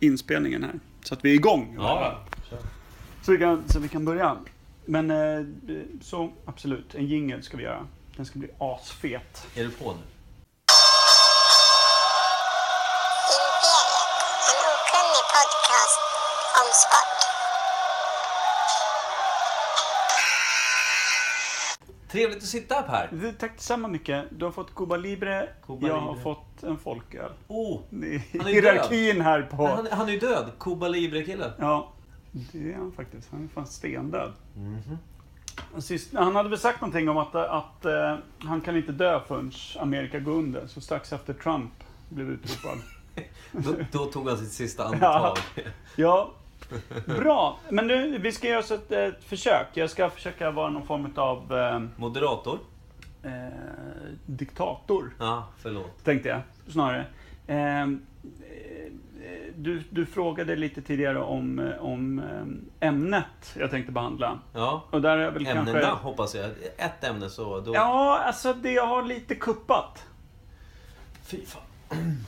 inspelningen här. Så att vi är igång. Ja, Så, vi kan, så vi kan börja. Men eh, så absolut, en jingel ska vi göra. Den ska bli asfet. är du på nu? Trevligt att sitta här Per. Du, Tack detsamma mycket. Du har fått Cuba Libre. Cuba jag Libre. har fått en folköl. Oh, Han är hierarkin här på... han, han är ju död. Cuba Libre-killen. Ja, det är han faktiskt. Han är fan stendöd. Mhm. Sist, han hade väl sagt någonting om att, att eh, han kan inte dö förrän Amerika går under. Så strax efter Trump blev utropad. Då, då tog han sitt sista andetag. Ja, bra. Men nu, vi ska göra ett, ett försök. Jag ska försöka vara någon form av eh, Moderator? eh, diktator, Ja, förlåt. tänkte jag snarare. Eh, eh, du, du frågade lite tidigare om, eh, om eh, ämnet jag tänkte behandla. Ja, Och där är väl ämnena kanske... hoppas jag. Ett ämne så... Då... Ja, alltså det jag har lite kuppat. Fy fan.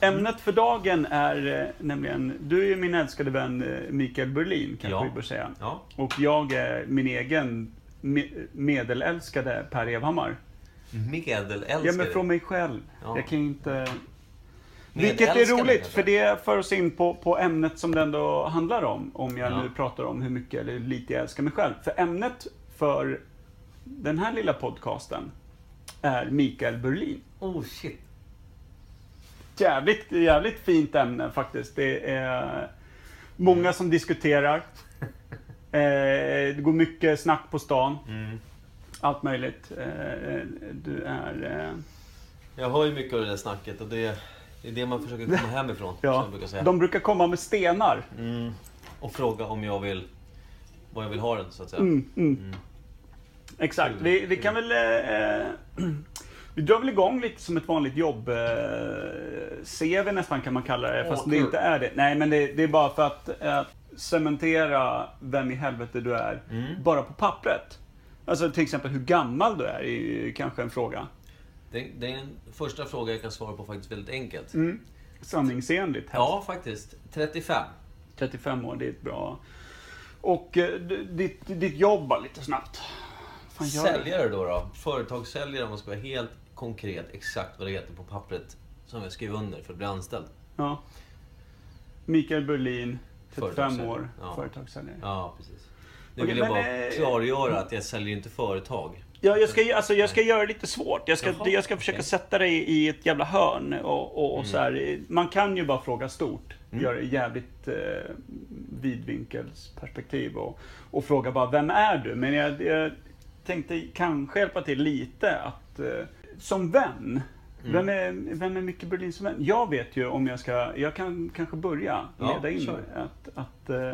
Ämnet för dagen är eh, nämligen, du är ju min älskade vän eh, Mikael Berlin, kanske Ja. vi bör säga. Ja, Och jag är min egen me- medelälskade Per Evhammar. medelälskare. Ja, men från mig själv. Ja. Jag kan ju inte... Vilket är roligt, kanske. för det för oss in på, på ämnet som det ändå handlar om. Om jag Ja. nu pratar om hur mycket eller lite jag älskar mig själv. För ämnet för den här lilla podcasten är Mikael Berlin. Oh shit. Jävligt, jävligt fint ämne faktiskt. Det är många som diskuterar. Eh, det går mycket snack på stan. Mm. Allt möjligt. Eh, du är... Eh, Jag hör ju mycket av det där snacket och det, det är det man försöker komma hem ifrån. som ja, brukar säga. de brukar komma med stenar. Mm. Och fråga om jag vill... Vad jag vill ha den, så att säga. Mm, mm. Exakt. Vi, vi kan väl... Eh, vi drar väl igång lite som ett vanligt jobb. Eh, CV nästan kan man kalla det, fast det kul. inte är det. Nej, men det, det är bara för att eh, cementera vem i helvete du är, Mm. bara på pappret. Alltså till exempel hur gammal du är, är ju kanske en fråga. Det, det är en första fråga jag kan svara på faktiskt väldigt enkelt. Mm. Sanningsenligt helst. Ja, faktiskt. 35. 35 år, det är ett bra... Och eh, ditt, ditt jobb lite snabbt. Fan, det. Säljare då, då. Företagssäljare om man ska vara helt konkret exakt vad det heter på pappret som jag skriver under för att bli anställd. Ja. Mikael Berlin, 35 Företagssäljare. år, Ja. företagssäljare. Ja, precis. Nu Okej, vill jag bara eh, klargöra att jag säljer inte företag. Ja, jag ska, alltså, jag ska göra det lite svårt. Jag ska, Jaha, jag ska försöka okej. sätta dig i ett jävla hörn. Och, och, och Mm. så här, man kan ju bara fråga stort. Mm. Göra det jävligt eh, vidvinkelsperspektiv. Och, och fråga bara, vem är du? Men jag, jag tänkte kanske hjälpa till lite att, eh, som vän. Mm. Vem är, vem är Micke Berlin som vän? Jag vet ju om jag ska, jag kan kanske börja Ja, leda in kör. att, att eh,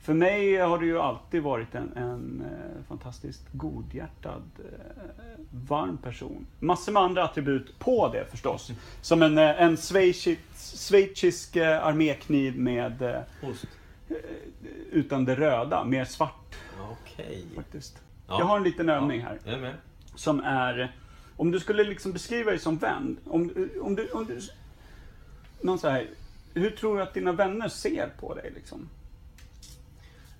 för mig har det ju alltid varit en, en eh, fantastiskt godhjärtad, eh, varm person. Massor med andra attribut på det förstås. Som en, en schweizisk, armékniv med, Ost. utan det röda, mer svart Okej. faktiskt. Ja. Jag har en liten övning här. Med. Som är, om du skulle liksom beskriva dig som vän. Om, om du, om du, någon så här, hur tror du att dina vänner ser på dig liksom?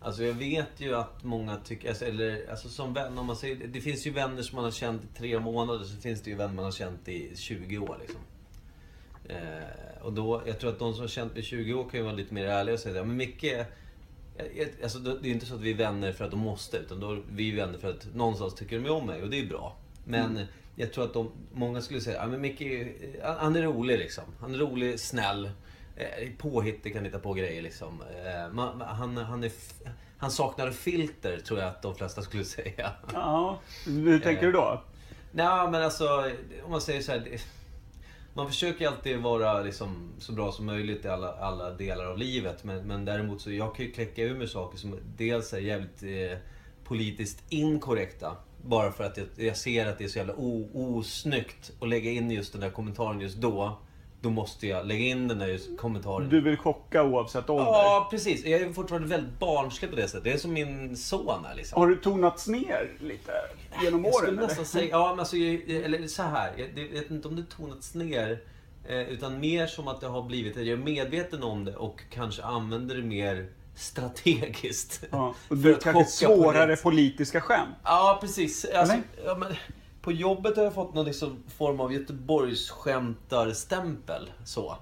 Alltså jag vet ju att många tycker, alltså, eller alltså som vän, om man säger, det finns ju vänner som man har känt i tre månader, så finns det ju vänner man har känt i 20 år liksom. Eh, och då, jag tror att de som har känt mig i 20 år kan ju vara lite mer ärliga och säga det. Men Micke, alltså det är ju inte så att vi är vänner för att de måste, utan då är vi vänner för att någonstans tycker de om mig och det är bra. Men jag tror att de, många skulle säga, ja men Micke, är- han- är rolig liksom. Han är rolig, snäll, eh, påhittig, kan hitta på grejer liksom. Eh, man, han, han, är, han saknar filter, tror jag att de flesta skulle säga. Ja, hur tänker du då? Nej men alltså, om man säger så här. Man försöker alltid vara liksom så bra som möjligt i alla, alla delar av livet. Men, men däremot så jag kan ju kläcka ur mig saker som dels är jävligt eh, politiskt inkorrekta. Bara för att jag, jag ser att det är så jävla o, osnyggt att lägga in just den där kommentaren just då. Då måste jag lägga in den där kommentaren. Du vill chocka oavsett ålder? Ja, precis. Jag är fortfarande väldigt barnslig på det sättet. Det är som min son är liksom. Har du tonats ner lite genom Jag åren? skulle nästan säga, ja men alltså, jag- eller så här. Jag, jag vet inte om det tonats ner. Eh, utan mer som att det har blivit jag är medveten om det och kanske använder det mer strategiskt. Ja. Och För du att kanske svårare rätt. politiska skämt. Ja, precis. Alltså, ja, men, på jobbet har jag fått någon liksom form av Göteborgsskämtarstämpel. Så.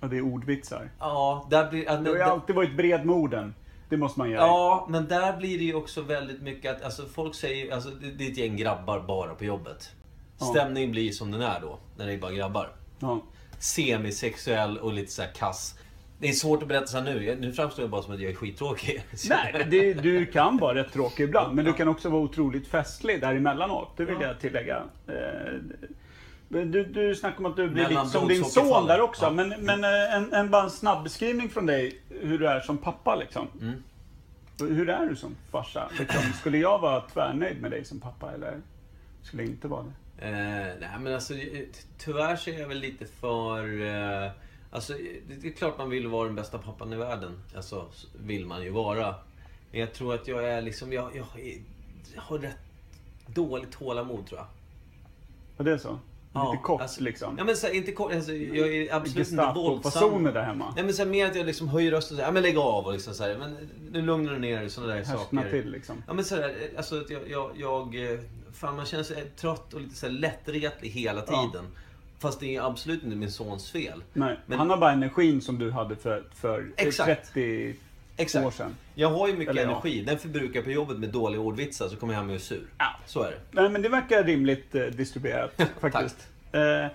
Och det är ordvitsar. Ja, där blir... att- Du har ju alltid varit bred med orden. Det måste man göra. Ja, men där blir det ju också väldigt mycket att, alltså folk säger, alltså det, det är ett gäng grabbar bara på jobbet. Ja. Stämningen blir som den är då, när det är bara grabbar. Ja. Semisexuell och lite så här kass. Det är svårt att berätta så nu. Nu framstår jag bara som att jag är skittråkig. Nej, det, du kan vara rätt tråkig ibland. Men du kan också vara otroligt festlig däremellanåt. Det vill Ja. jag tillägga. Eh, Du, du snackar om att du blir lite som din son där också. Ja. Men, men eh, en, en, bara en snabb beskrivning från dig hur du är som pappa liksom. Mm. Hur är du som farsa? Liksom, skulle jag vara tvärnöjd med dig som pappa eller skulle jag inte vara det? Eh, nej men alltså tyvärr så är jag väl lite för... Eh, alltså det, är klart man vill vara den bästa pappan i världen. Alltså vill man ju vara. Men jag tror att jag är liksom... Jag, jag, jag har rätt dåligt tålamod tror jag. Och det är så? Ja, Lite kort alltså, liksom? Ja men så här, inte kort, alltså, jag är absolut inte våldsam. Gestapo-fasoner där hemma? Nej men så här, mer att jag liksom höjer rösten och säger ja men lägg av och liksom så här, men nu lugnar du ner dig sådana där Härskna saker. till liksom? Ja men sådär, alltså att jag, jag, jag... eh, Fan man känner sig trött och lite så här lättretlig hela Ja. Fast det är absolut inte min sons fel. Nej, Men- han har bara energin som du hade för, för Exakt. 30 Exakt. år sedan. Jag har ju mycket Eller ja. energi. Den förbrukar jag på jobbet med dåliga ordvitsar så kommer jag hem och är sur. Ja. Så är det. Nej, men det verkar rimligt eh, distribuerat faktiskt. Eh,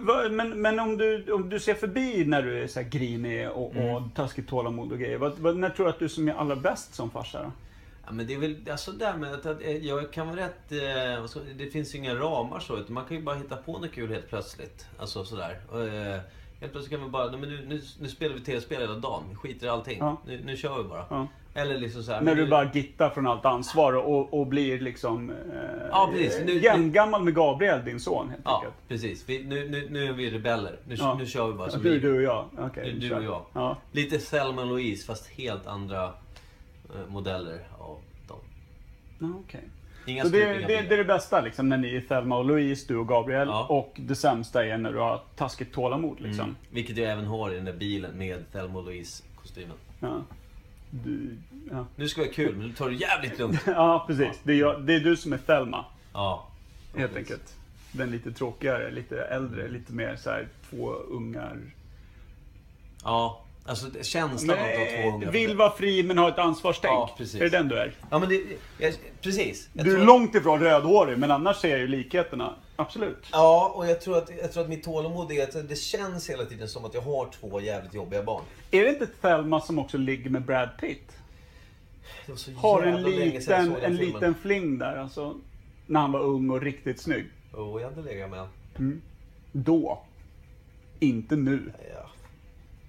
va- men men om, du, om du ser förbi när du är så grinig och, Mm. och taskigt tålamod och grejer. Vad, vad, när tror du att du som är allra bäst som farsa då? Ja, men det är väl alltså där med att, att eh, jag kan vara rätt... Eh, vad ska, det finns ju inga ramar så, utan man kan ju bara hitta på något kul helt plötsligt. Alltså sådär. Och, eh, helt plötsligt kan vi bara, men nu, nu, nu spelar vi tv-spel hela dagen. Vi skiter i allting. Ja. Nu, nu kör vi bara. Ja. Eller liksom så här, När du nu- bara gittar från allt ansvar och, och blir liksom eh, Ja, precis. Nu- jämngammal med Gabriel, din son helt Ja, enkelt. precis. Vi, nu, nu, nu är vi rebeller. Nu, Ja. nu kör vi bara som du, vi. du och jag. Okej, Du- du och jag. Ja. Lite och Louise fast helt andra modeller av dem. Ja, okej. Inga Så det, stupiga det, det är det bästa liksom, när ni är Thelma och Louise, du och Gabriel. Ja. Och det sämsta är när du har taskigt tålamod liksom. Mm. Vilket jag även har i den där bilen med Thelma och Louise-kostymen. Ja. Du, ja. Nu ska vara kul, men du tar det jävligt lugnt. ja, precis. Det är, jag, det är du som är Thelma, Ja. helt precis. enkelt. Den lite tråkigare, lite äldre, lite mer så här två ungar. Ja, alltså känslan av att ha två unga. Nej, vill vara fri men ha ett ansvarstänk. Ja, precis. Är det den du är? Ja, men det... Jag, precis. Jag Du är långt ifrån rödhårig, men annars ser jag ju likheterna. Absolut. Ja, och jag tror, att, jag tror att mitt tålamod är att det känns hela tiden som att jag har två jävligt jobbiga barn. Är det inte Thelma som också ligger med Brad Pitt? Det var så Har en liten, en liten fling där alltså. När han var ung och riktigt snygg. Oh, jag hade legat med Då. Inte nu. ja.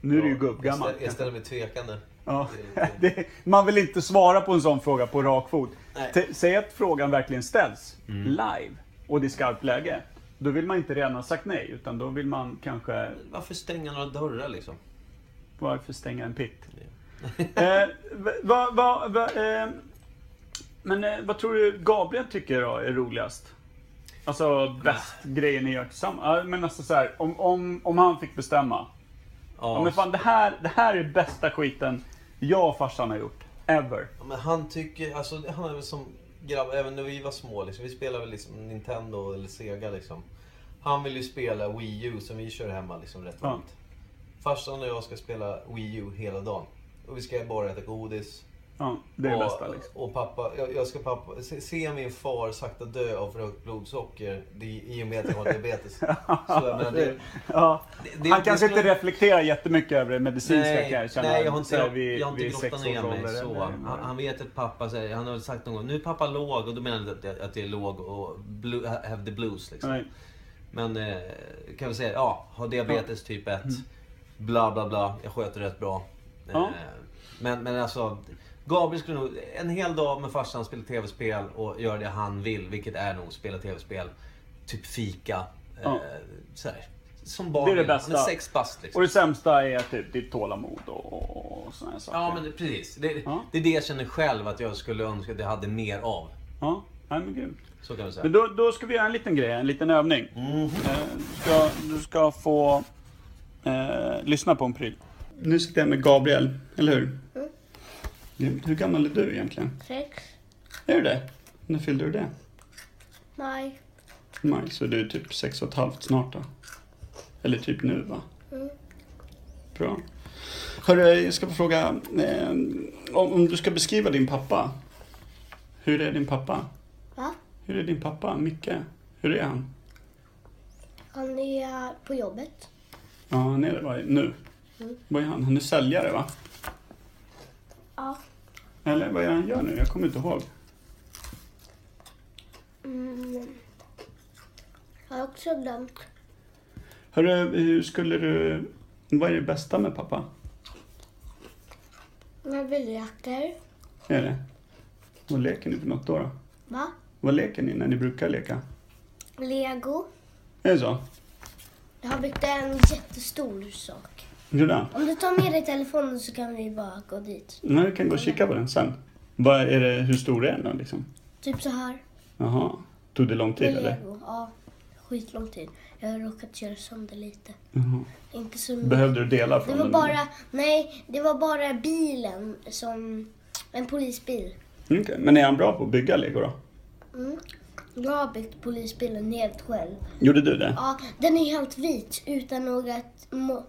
Nu är du ju gubbgammal. jag ställer mig tvekande. Ja. Det man vill inte svara på en sån fråga på rak fot. Mm. T- Säg att frågan verkligen ställs live och det är skarpt läge. Då vill man inte redan ha sagt nej, utan då vill man kanske... Varför stänga några dörrar liksom? Varför stänga en pitt? eh, va, va, va, eh, men eh, vad tror du Gabriel tycker då är roligast? Alltså bäst grejer ni gör tillsammans? Men alltså så här, om, om, om han fick bestämma. Ja, men fan, det här, det här är bästa skiten jag och farsan har gjort. Ever. Ja, men han tycker, alltså han är väl som grabb, även när vi var små liksom. Vi spelade väl liksom Nintendo eller Sega liksom. Han vill ju spela Wii U som vi kör hemma liksom rätt Ja. Farsan och jag ska spela Wii U hela dagen. Och vi ska bara äta godis. Ja, det är det och, bästa liksom. och pappa, jag, jag ska pappa, se, se min far sakta dö av för högt blodsocker det, i och med att jag har diabetes. Så jag menar, det, Ja. det- det- han det kanske skulle- inte reflekterar jättemycket över det medicinska Nej, kan jag känna. nej jag har inte, här vid- jag har inte grottat ner mig sexårsålder så. eller- Han, han vet att pappa säger, han har sagt någon gång, nu är pappa låg och då menar han att, att jag är låg och blue, have the blues liksom. Nej. Men eh, kan vi säga, ja, har diabetes typ 1. Bla bla bla, jag sköter rätt bra. Mm. Ja. Eh, men, men alltså, Gabriel skulle nog, en hel dag med farsan spela tv-spel och göra det han vill, vilket är nog spela tv-spel. Typ fika. Ja. Eh, så här. Som barn Det är det bästa. Han är sex bast liksom. Och det sämsta är typ ditt tålamod och, och här saker. Ja men det, precis. Det, Ja. det är det jag känner själv att jag skulle önska att jag hade mer av. Ja. Ja, men grymt. Så kan vi säga. Men då, då ska vi göra en liten grej, en liten övning. Mhm. Eh, du, ska, du ska få eh, lyssna på en pryl. Nu sitter jag med Gabriel, eller hur? Grymt. Hur gammal är du egentligen? Sex. Är du det? När fyllde du det? Maj. Maj, så du är typ sex och ett halvt snart då? Eller typ nu va? Mm. Bra. Hörru, jag ska få fråga. Eh, om, om du ska beskriva din pappa. Hur är din pappa? Va? Hur är din pappa, Micke? Hur är han? Han är på jobbet. Ja, han är det va? nu. Mm. Vad är han? Han är säljare va? Ja. Eller vad är han gör nu? Jag kommer inte ihåg. Mm. Jag har också glömt. Hörru, hur skulle du... Vad är det bästa med pappa? När vi leker. Är det? Vad leker ni för något då? då? Va? Vad leker ni när ni brukar leka? Lego. Är det så? Jag har byggt en jättestor sak. Redan? Om du tar med dig telefonen så kan vi bara gå dit. Nej, vi kan gå och kika på den sen. Vad är det, hur stor är den då liksom? Typ så här. Jaha. Tog det lång tid Med eller? lego. Ja. Skitlång tid. Jag har råkat göra sönder lite. Jaha. Inte så mycket. Behövde du dela Det från var den? bara, nej, det var bara bilen som, en polisbil. Okej, Men är han bra på att bygga lego då? Mm. Jag har byggt polisbilen helt själv. Gjorde du det? Ja, den är helt vit utan något, må-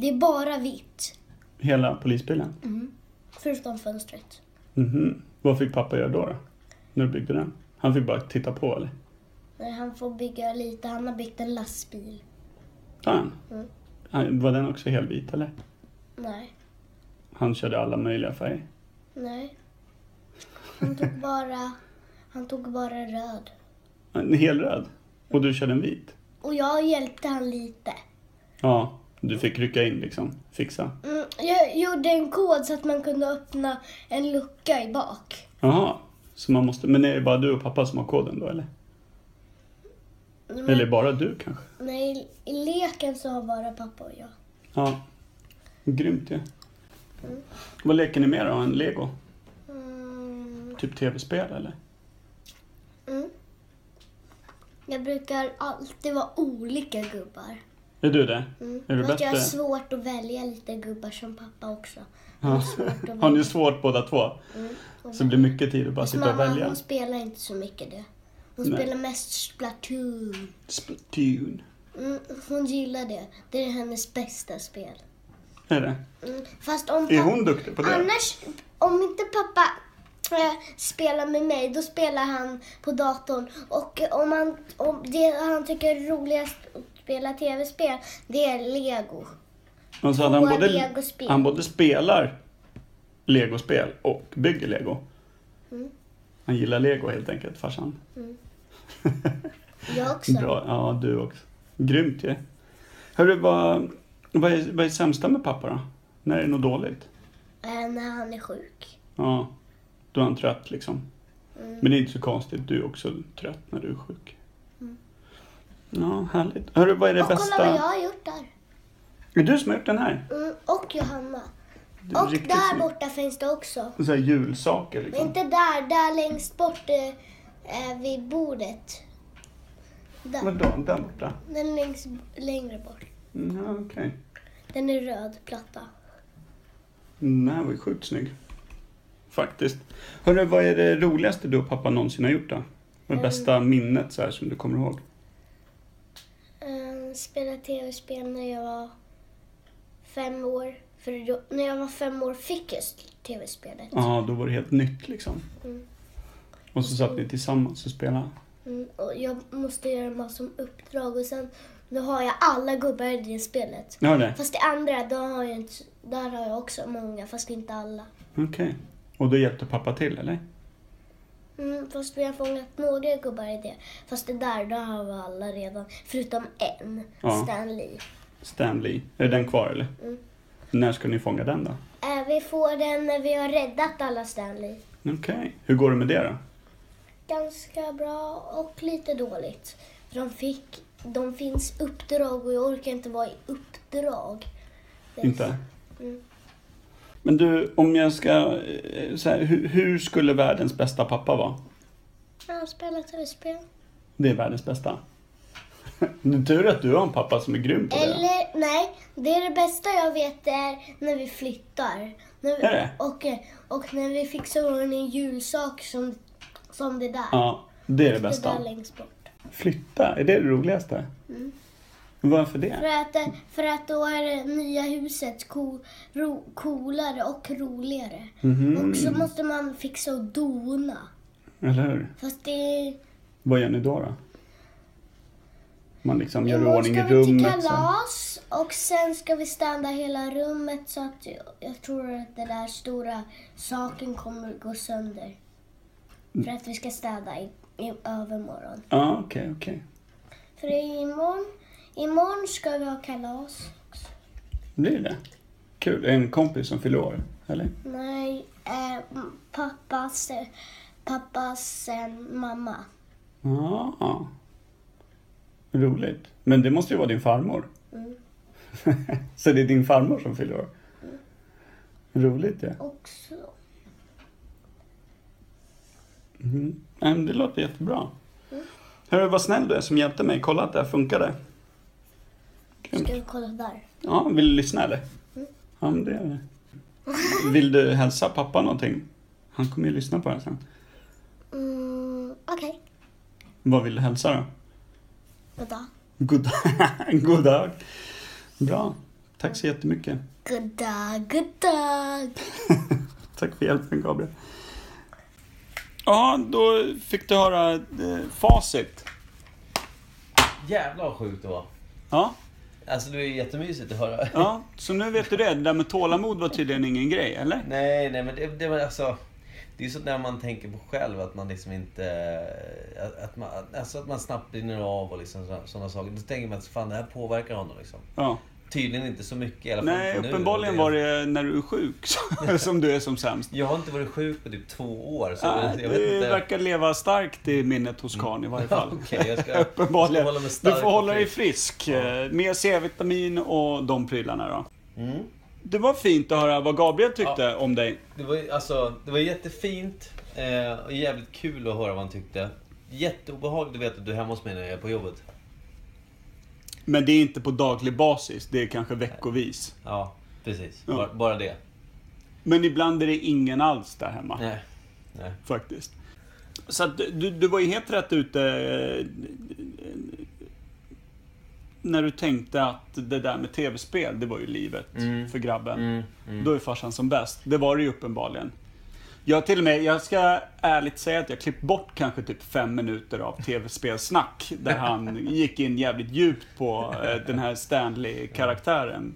det är bara vitt. Hela polisbilen? Mm. Förutom fönstret. Mhm. Vad fick pappa göra då, då? När du byggde den? Han fick bara titta på eller? Nej, han får bygga lite, han har byggt en lastbil. Mm. Han- Var den också helvit eller? Nej, Han körde alla möjliga färger. nej. Han tog bara, han tog bara röd. En helröd? Och du körde en vit? Och jag hjälpte han lite. Ja. Du fick rycka in liksom. Fixa. Mm, jag gjorde en kod så att man kunde öppna en lucka i bak. Jaha. Så man måste... Men är det bara du och pappa som har koden då eller? Men, Eller bara du kanske? Nej, i leken så har bara pappa och jag. Ja. Grymt ju. Mm. Vad leker ni med då? En lego? Mm, Typ tv-spel eller? mm. Jag brukar alltid vara olika gubbar. Är du det? Mm. Är du Fast jag har bättre? svårt att välja lite gubbar som pappa också. Ja. Har ni svårt båda två? Mm. Och Så det blir mycket tid att bara sitta och mamma, välja? hon spelar inte så mycket det. Hon Nej. spelar mest Splatoon. Splatoon. Mm, hon gillar det. Det är hennes bästa spel. Är det? Mm. Fast om Är hon duktig på det? annars, om inte pappa eh, spelar med mig, då spelar han på datorn. Och om, han, om det han tycker är roligast spela tv-spel, det är Lego. Och så att han, både, legospel. han både spelar legospel och bygger lego. Mm. Han gillar lego helt enkelt, farsan. Jag också. Bra, ja du också. Grymt ju. Hörru, vad, vad, är, vad är sämsta med pappa då? När är det något dåligt? Eh, när han är sjuk. Ja, då är han trött liksom. Mm. Men det är inte så konstigt, du är också trött när du är sjuk. Mm. Ja, härligt. Hörru, vad är det och bästa? kolla vad jag har gjort där. Är det du som har gjort den här? Mm, och Johanna. Är Och riktigt där snyggt. borta finns det också. Så här julsaker Men liksom. inte där, där längst bort eh, eh, vid bordet. Där. Vadå, där borta? Den längst längre bort. Mm, ja, okej. Den är röd platta. Den här var ju sjukt snygg. Faktiskt. Hörru, vad är det roligaste du och pappa någonsin har gjort då? Det Mm. bästa minnet så här som du kommer ihåg? Spelade tv-spel när jag var fem år. För då, när jag var fem år fick jag tv-spelet. Ja, då var det helt nytt liksom. Mm. Och så satt ni tillsammans och spelade. Mm, och jag måste göra massor med uppdrag och sen nu har jag alla gubbar i det spelet. Ja, det? Fast det andra, då har jag inte, där har jag också många, fast inte alla. Okej. Och då hjälpte pappa till, eller? Mm, fast vi har fångat några gubbar i det. Fast det där, då har vi alla redan. Förutom en, Ja. Stan Lee. Stanley. Är den kvar, eller? Mm. När ska ni fånga den då? Eh, vi får den när vi har räddat alla Stan Lee. Okej. Hur går det med det då? Ganska bra och lite dåligt. För de fick, de finns uppdrag och jag orkar inte vara i uppdrag. Inte? Mm. Men du, om jag ska... eh, Så här, hur, hur skulle världens bästa pappa vara? Ja, spela tv-spel. Det är världens bästa. Det är tur att du har en pappa som är grym på det. Eller, nej. Det är det bästa jag vet är när vi flyttar. När vi, Är det? Och, eh, och när vi fixar en julsak som, som det där. Ja, det är det det där bästa. längst bort. Flytta, är det det roligaste? Varför det? För att, för att då är det nya huset co- ro, coolare och roligare. Mhm. Och så måste man fixa och dona. Eller hur? Fast det... Vad gör ni då? då? Man liksom gör i Imorgon ordning ska vi till rummet. Så. kalas och sen ska vi städa hela rummet så att jag, tror att den där stora saken kommer gå sönder. För att vi ska städa i, i övermorgon. Ja, okej, okej. För imorgon, imorgon ska vi ha kalas. Blir det? Kul. En kompis som fyller år, eller? Nej, eh, pappas, pappas eh, mamma. Ja. Roligt. Men det måste ju vara din farmor. Mm. så det är din farmor som fyller år? Roligt ja. Också. Mm. Det låter jättebra. Hörru, vad snäll du är som hjälpte mig. Kolla att det här funkade. Grymt. Ska vi kolla där? Ja, vill du lyssna eller? Ja, men det gör vi. Vill du hälsa pappa någonting? Han kommer ju lyssna på det sen. Mm, Okej, Vad vill du hälsa då? goddag. God dag. God dag. Bra. Tack så jättemycket. Goddag, goddag. Tack för hjälpen Gabriel. Ja, då fick du höra eh, facit. Jävlar vad sjukt det var. Ja, Alltså det är jättemysigt att höra. ja, så nu vet du det. Det där med tålamod var tydligen ingen grej, eller? Nej, nej men det, det var alltså... Det är så där man tänker på själv, att man liksom inte... Att, man, alltså att man snabbt brinner av och liksom sådana saker. Då tänker man att fan det här påverkar honom liksom. Ja. Tydligen inte så mycket i alla fall Nej, nu. uppenbarligen var det när du är sjuk som du är som sämst. Jag har inte varit sjuk på typ två år. Så Nej, jag vet det inte. verkar leva starkt i minnet hos Karn i varje fall. Okej, jag ska, Uppenbarligen. ska hålla mig Du stark får hålla dig frisk. frisk. Eh, Mer C-vitamin och de prylarna då. Mm. Det var fint att höra vad Gabriel tyckte om dig. Det var, alltså, det var jättefint eh, och jävligt kul att höra vad han tyckte. Jätteobehagligt att veta att du är hemma hos mig när jag är på jobbet. Men det är inte på daglig basis, det är kanske veckovis. Ja, precis. Ja. Bara, bara det. Men ibland är det ingen alls där hemma. Nej. Nej. Faktiskt. Så att du, du var ju helt rätt ute eh, när du tänkte att det där med tv-spel, det var ju livet Mm. för grabben. Mm, mm. Då är farsan som bäst. Det var det ju uppenbarligen. Jag till och med, jag ska ärligt säga att jag klippt bort kanske typ fem minuter av tv-spelsnack. Där han gick in jävligt djupt på eh, den här Stanley-karaktären.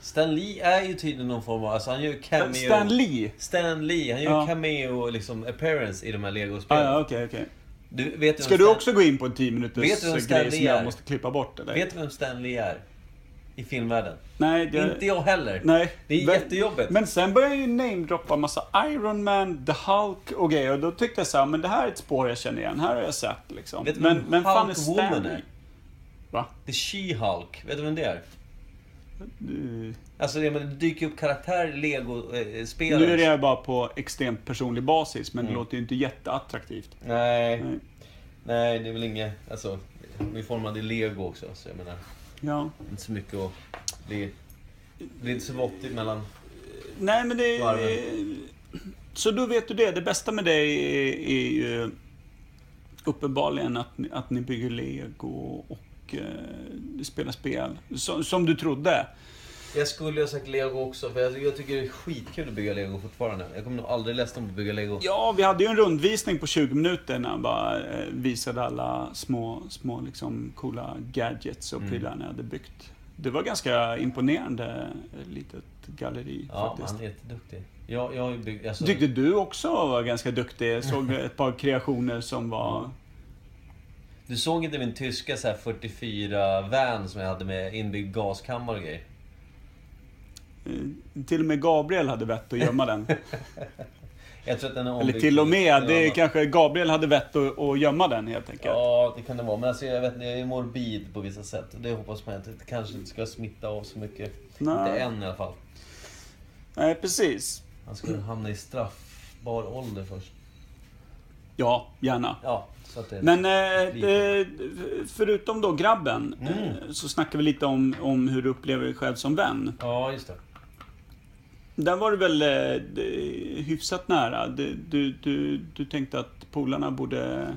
Stan Lee är ju tydligen någon form av... Alltså han gör cameo... Stan Lee! Stan Lee, han gör Ja. cameo liksom appearance i de här Ah, Lego-spelen. ja, okej, okej. Du, vet Ska vem du Stan- också gå in på en 10 minuters Vet du vem Stan grej som jag måste klippa bort eller? Vet du vem Stan Lee är? I filmvärlden? Nej, det... Inte jag heller. Nej. Det är Men- jättejobbigt. Men sen började jag ju namedroppa massa Iron Man, The Hulk och grejer. Och då tyckte jag så här, men det här är ett spår jag känner igen. Här har jag sett liksom. Vet du men men fan är Stanley? är? Va? The She-Hulk. Vet du vem det är? Alltså jag menar, det dyker upp karaktärer i nu är Lego-spelare. det bara på extremt personlig basis, men Mm. det låter ju inte jätteattraktivt. Nej, Nej. nej det är väl inget... Alltså, vi formade i Lego också, så jag menar, Ja. inte så mycket att bli... Det blir inte så våttigt mellan... Nej, men det... Varven. Så då vet du det. Det bästa med dig är, är ju uppenbarligen att, ni- att ni bygger lego och eh, spelar spel. Som, som du trodde. Jag skulle ha sagt Lego också, för jag, jag tycker det är skitkul att bygga Lego fortfarande. Jag kommer nog aldrig ledsna på att bygga Lego. Ja, vi hade ju en rundvisning på 20 minuter när han bara eh, visade alla små, små liksom coola gadgets och Mm. prylar ni hade byggt. Det var ganska imponerande eh, litet galleri Ja, faktiskt. han är jätteduktig. Jag, jag byggt... Alltså, Tyckte du också var ganska duktig? Jag såg ett par kreationer som var... Du såg inte min tyska så här 44-van som jag hade med inbyggd gaskammare och grejer? Eh, Till och med Gabriel hade vett att gömma den. Jag tror att den är Eller till och med, det är kanske Gabriel hade vett att, att gömma den helt enkelt. Ja, det kan det vara. Men alltså, jag vet jag är morbid på vissa sätt. Det hoppas man att det kanske inte ska smitta av så mycket. Nej. Inte än i alla fall. Nej, precis. Han ska hamna i straffbar ålder först. Ja, gärna. Ja, så att det... Men eh, eh, förutom då grabben, Mm. eh, så snackar vi lite om, om hur du upplever dig själv som vän. Ja, just det. Där var du väl eh, hyfsat nära. Du, du, du, du tänkte att polarna borde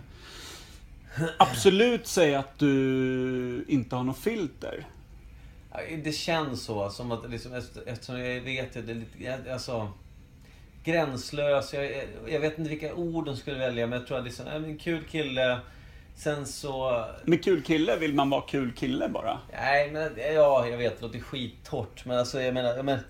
absolut säga att du inte har något filter. Det känns så, som att liksom, efter- eftersom jag vet att det är lite, alltså... Gränslös, jag, jag- vet inte vilka ord de skulle välja, men jag tror att liksom, men kul kille. Sen så... Med kul kille vill man vara kul kille bara. Nej, men ja, jag vet, det låter skittorrt. Men alltså, jag menar, jag menar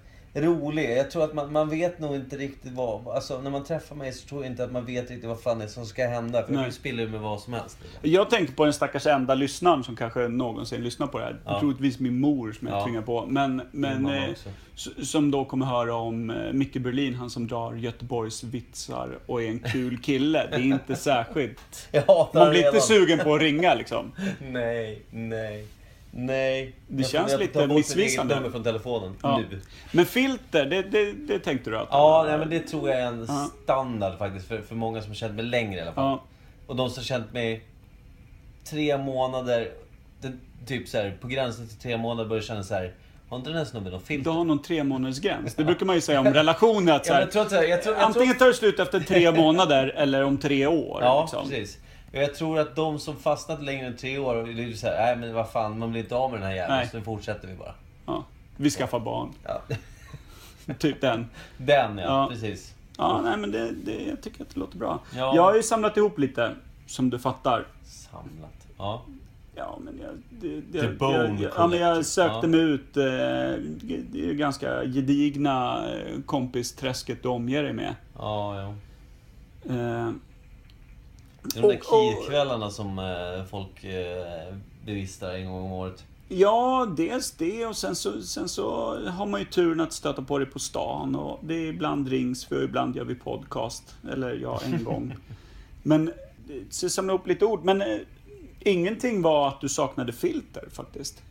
rolig. Jag tror att man, man vet nog inte riktigt vad... Alltså, när man träffar mig så tror jag inte att man vet riktigt vad fan det är som ska hända. För jag Nej. kan ju spilla ur med vad som helst. Jag tänker på den stackars enda lyssnaren som kanske någonsin lyssnar på det här. Ja. Troligtvis min mor som jag Ja. tvingar på. Men, men eh, som då kommer höra om eh, Micke Berlin, han som drar Göteborgs vitsar och är en kul kille. Det är inte särskilt... Jag Man blir inte redan. sugen på att ringa liksom. Nej, nej, nej. Det Jag känns lite missvisande. nummer från telefonen Ja. nu. Men filter, det, det, det tänkte du att... Ja, nej, men det tror jag är en Ja. standard faktiskt för, för många som har känt mig längre i alla fall. Ja. Och de som har känt mig tre månader, det, typ så här, på gränsen till tre månader börjar känna så här. Har inte den här snubben någon Du filter? har någon tre månaders gräns. Det brukar man ju säga om relationer. Att så Ja, jag tror jag tror, jag antingen tar det slut efter tre månader eller om tre år. Ja, liksom. precis. Jag tror att de som fastnat längre än tre år, det är så här, nej men vad fan, man blir inte av med den här jäveln, Nej. så nu fortsätter vi bara. Ja. Vi skaffar barn. Ja. Typ den. Den ja, Ja. precis. Ja, nej men det, det, jag tycker att det låter bra. Ja. Jag har ju samlat ihop lite, som du fattar. Samlat. Ja. Ja, men jag... Det, det, The Bone jag, jag, ja, men jag sökte Ja. mig ut. Eh, det är ju ganska gedigna eh, kompisträsket du omger dig med. Ja, ja. Eh, Det är de där KIR-kvällarna som eh, folk eh, bevistar en gång om året. Ja, dels det och sen så, sen så har man ju turen att stöta på det på stan och det är ibland rings vi och ibland gör vi podcast. Eller ja, en gång. Men, eh, så jag samlar upp lite ord. Men eh, ingenting var att du saknade filter faktiskt.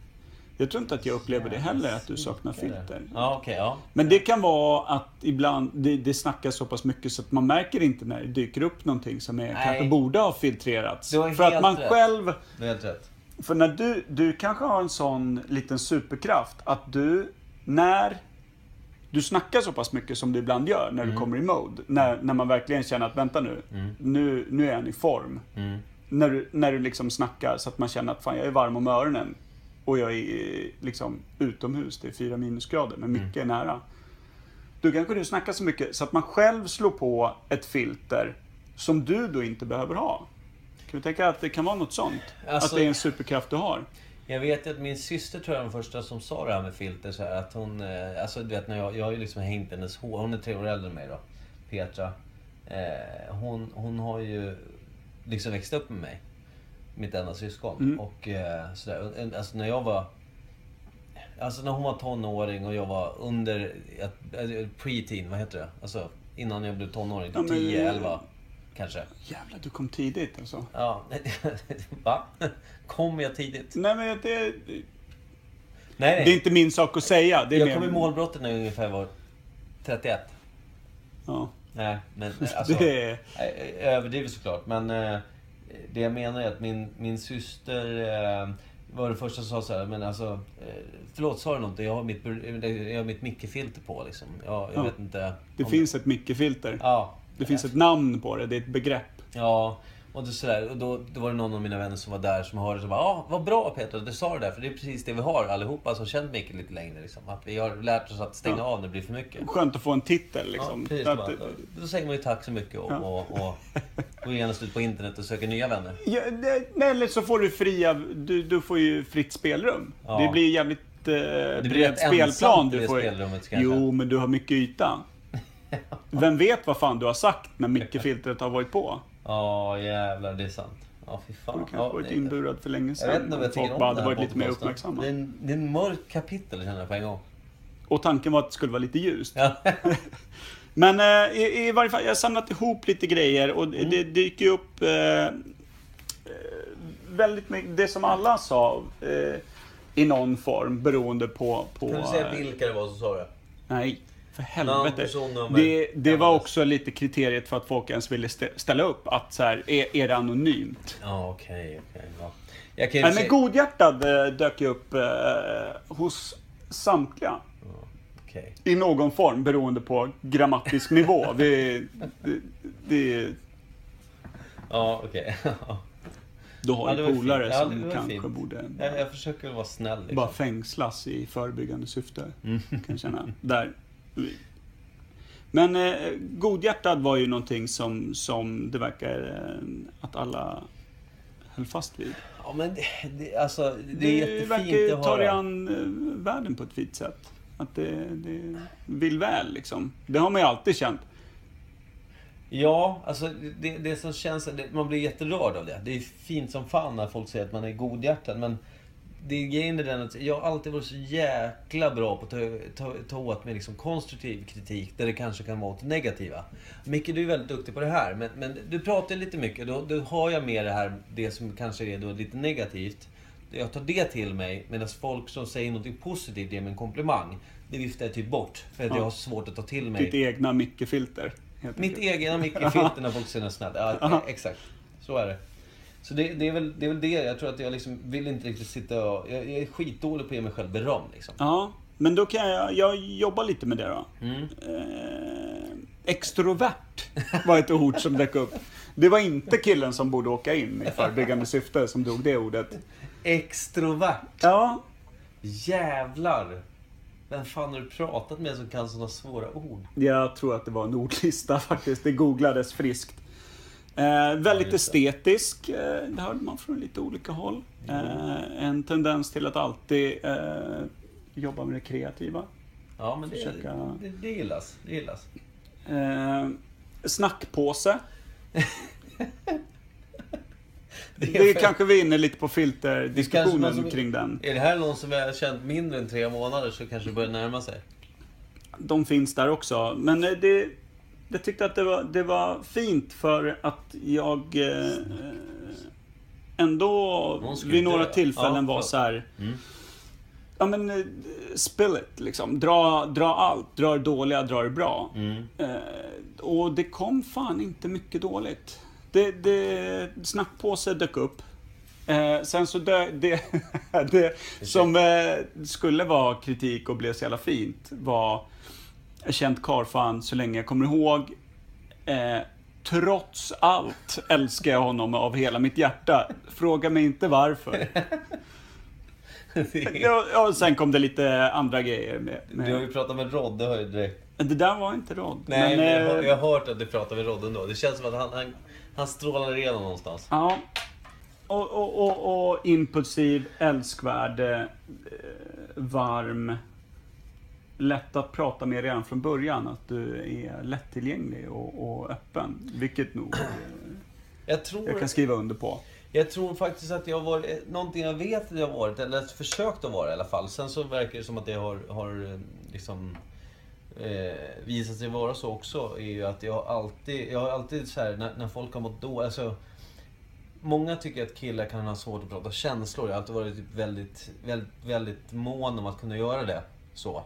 Jag tror inte att jag upplever det heller, att du saknar filter. Ja, okej, ja. Men det kan vara att ibland, det, det snackas så pass mycket så att man märker inte när det dyker upp någonting som är, kanske borde ha filtrerats. Du För att man rätt. själv Det är helt rätt. för när du, du kanske har en sån liten superkraft att du, när du snackar så pass mycket som du ibland gör när du Mm. kommer i mode. När, när man verkligen känner att vänta nu, nu, nu är han i form. Mm. När du, när du liksom snackar så att man känner att fan jag är varm om öronen. Och jag är liksom utomhus, det är fyra minusgrader, men mycket Mm. är nära. Då kanske du snackar så mycket så att man själv slår på ett filter som du då inte behöver ha. Kan du tänka att det kan vara något sånt? Alltså- att det är en superkraft du har? Jag vet att min syster tror jag var den första som sa det här med filter så här, att hon, eh, alltså du vet när jag, jag har ju liksom hängt hennes hår, hon är tre år äldre än mig då, Petra. Eh, hon, hon har ju liksom växt upp med mig. Mitt enda syskon. Mm. Och eh, sådär, eh, alltså när jag var Alltså när hon var tonåring och jag var under, eh, pre-teen, vad heter det? Alltså innan jag blev tonåring, Ja, typ men- 10, 11 kanske. Jävlar, du kom tidigt alltså. Ja, va? Kom jag tidigt? Nej men det, Nej, det är inte min sak att säga. Det är Jag mer- kom i målbrottet när jag ungefär var 31. Ja, Nej, men alltså... det överdriver såklart, men eh, det jag menar är att min, min syster eh, var det första som sa så här, men alltså... Eh, förlåt, sa du något? Jag har mitt, bur- jag har mitt mickefilter på liksom. Jag, jag Ja. vet inte... Det finns ett mickefilter. Ja. Det finns ett namn på det, det är ett begrepp. Ja, och, det, sådär, och då, då var det någon av mina vänner som var där som hörde så bara Ja, vad bra Peter, du sa det där. För det är precis det vi har allihopa som känt Micke lite längre. Liksom. Att vi har lärt oss att stänga Ja. av när det blir för mycket. Skönt att få en titel Ja, liksom. Så att- bara, då, då säger man ju tack så mycket och, Ja. och, och går genast ut på internet och söker nya vänner. Ja, det, nej, eller så får du fria, du, du får ju fritt spelrum. Ja. Det blir jävligt eh, blir bred spelplan. Du det får, spelrummet, kanske. jo, men du har mycket yta. Vem vet vad fan du har sagt när mickefiltret har varit på? Ja, jävlar, det är sant. Ja, fy Du fan. kanske Ja, varit det- inburad för länge Jag vet sedan. inte om jag tycker om bara hade varit lite mer uppmärksamma. Det är, en, det är en mörk kapitel känner jag på en gång. Och tanken var att det skulle vara lite ljust. Ja. Men eh, i, i varje fall, jag har samlat ihop lite grejer och Mm. det dyker ju upp eh, eh, väldigt mycket, det som alla sa eh, i någon form beroende på... på Kan du säga eh, vilka det var som sa det? Nej, för helvete. Det, det var Ja, också lite kriteriet för att folk ens ville stä- ställa upp. Att så här, är, är det anonymt? Ja, okej, ja. Ju Nej, se- men Godhjärtad eh, dök ju upp eh, hos samtliga. Okej. I någon form beroende på grammatisk nivå. Det, det, det, Ja, okej. du har Ja, var polare. Ja, som kanske fint. borde jag, jag försöker vara snäll liksom. bara fängslas i förebyggande syfte. Mm. Kan jag känna. Där. Men eh, Godhjärtad var ju någonting som, som det verkar eh, att alla höll fast vid. Ja, men det, det, alltså, det, Det, är jättefint verkar ju ta dig an eh, världen på ett fint sätt. Att det, det vill väl liksom. Det har man ju alltid känt. Ja, alltså det, det som känns... Man blir jätterörd av det. Det är fint som fan när folk säger att man är godhjärtad, men... Det grejen är den att jag har alltid varit så jäkla bra på att ta, ta, ta åt mig liksom konstruktiv kritik där det kanske kan vara åt det negativa. Micke, du är väldigt duktig på det här, men, men du pratar lite mycket. Då, då har jag med det här, det som kanske är då lite negativt. Jag tar det till mig, medan folk som säger något positivt ger mig en komplimang. Det viftar jag typ bort, för att Ja. jag har svårt att ta till mig. Ditt egna Micke-filter. Mitt egna mikrofilter när folk säger något snällt. Ja, exakt. Så är det. Så det, det, är väl, det är väl det. Jag tror att jag liksom vill inte riktigt sitta och... Jag, jag är skitdålig på att ge mig själv beröm liksom. Ja, men då kan jag, jag jobba lite med det då. Mm. Eh, extrovert var ett ord som dök upp. Det var inte killen som borde åka in i förebyggande syfte som drog det ordet. Extrovert. Ja, Jävlar. Vem fan har du pratat med som kan sådana svåra ord? jag tror att det var en ordlista faktiskt. Det googlades friskt. Eh, väldigt estetisk, eh, det hörde man från lite olika håll. Eh, en tendens till att alltid eh, jobba med det kreativa. Ja, men det, Försöka- det, det gillas. Det gillas. Eh, snackpåse. Det Det för- kanske vi är inne lite på filterdiskussionen som- kring den. Är det här någon som jag har känt mindre än tre månader så kanske det börjar närma sig. De finns där också. Men eh, det, jag tyckte att det var, det var fint för att jag eh, ändå vid några tillfällen Ja, var så här. Mm. Ja men, eh, spill it liksom. Dra, dra allt. Dra det dåliga, dra det bra. Mm. Eh, och det kom fan inte mycket dåligt. Det, det, snackpåse dök upp. Eh, sen så dö, det, det som eh, skulle vara kritik och blev så jävla fint var jag känt karlfan så länge jag kommer ihåg. Eh, trots allt älskar jag honom av hela mitt hjärta. Fråga mig inte varför. Ja, ja, och sen kom det lite andra grejer med. Du har ju med. pratat med Rodde hör jag direkt. Det där var inte Rod. Nej, men, jag, har, eh, jag har hört att du pratar med Rodde ändå. Det känns som att han, han, han strålar igenom någonstans. Ja. Och, och, och, och impulsiv, älskvärd, eh, varm. Lätt att prata med redan från början. Att du är lättillgänglig och, och öppen. Vilket nog eh, Jag tror, jag kan skriva under på. jag tror faktiskt att jag har varit, eh, någonting jag vet att jag har varit, eller försökt att vara i alla fall. Sen så verkar det som att det har, har eh, liksom eh, visat sig vara så också. Är ju att jag har alltid, jag har alltid så här, när, när folk har mått dåligt, alltså Många tycker att killar kan ha svårt att prata känslor. Jag har alltid varit typ väldigt, väldigt, väldigt mån om att kunna göra det. Så.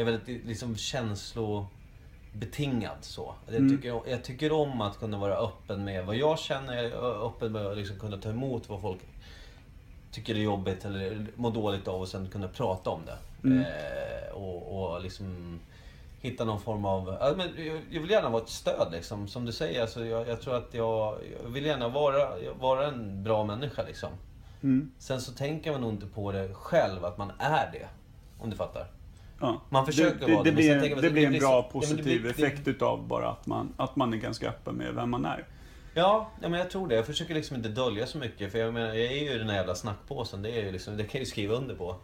Jag är väldigt liksom känslobetingad så. Jag, Mm. tycker, jag tycker om att kunna vara öppen med vad jag känner. Jag är öppen med att liksom kunna ta emot vad folk tycker är jobbigt eller mår dåligt av och sen kunna prata om det. Mm. Eh, och, och liksom hitta någon form av... Ja, men jag- jag vill gärna vara ett stöd liksom. Som du säger, alltså, jag, jag tror att jag, jag vill gärna vara, vara en bra människa liksom. Mm. Sen så tänker man nog inte på det själv, att man är det. Om du fattar. Ja. Man försöker det, vara det, det, det, blir, det det blir en bra så- ja, positiv blir- effekt utav bara att man, att man är ganska öppen med vem man är. Ja, ja, men jag tror det. Jag försöker liksom inte dölja så mycket. För jag menar, jag är ju den här jävla snackpåsen. Det, är ju liksom, det kan jag ju skriva under på.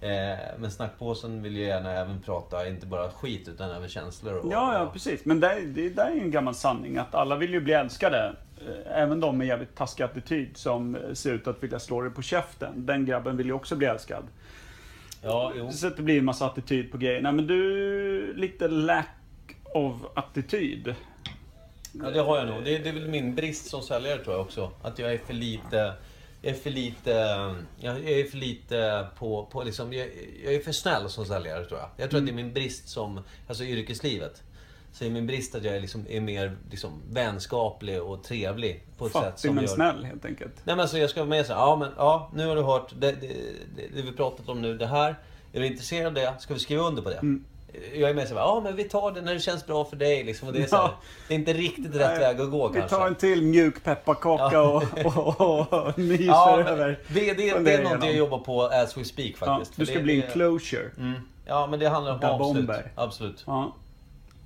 Eh, men snackpåsen vill ju gärna även prata, inte bara skit, utan även känslor. Och, Ja, ja precis. Men det, det där är ju en gammal sanning att alla vill ju bli älskade. Eh, Även de med jävligt taskig attityd som ser ut att vilja slå dig på käften. Den grabben vill ju också bli älskad. Ja jo. Så att det blir en massa attityd på grejer. Nej men du, lite lack of attityd. Ja, det har jag nog. Det, det är väl min brist som säljare tror jag också. Att jag är för lite... Jag är för lite, jag är för lite på, på liksom, jag, jag är för snäll som säljare tror jag. Jag tror att det är min brist som, alltså yrkeslivet. Så är min brist att jag är, liksom, är mer liksom, vänskaplig och trevlig. På ett sätt Fattig som men gör... snäll helt enkelt. Nej men alltså jag ska vara med så här, ja men ja, nu har du hört det, det, det, det vi pratat om nu, det här. Är du intresserad av det? Ska vi skriva under på det? Mm. Jag är med så här, ja men vi tar det när det känns bra för dig liksom. Och det, är så här, Ja. det är inte riktigt rätt väg att gå Vi kanske. tar en till mjuk pepparkaka Ja. och, och, och myser Ja, men över. det, det, det är något jag jobbar på as we speak Ja, faktiskt. du ska det, bli en closure. Mm. Ja men det handlar om avslut. Bomber. Absolut. Ja.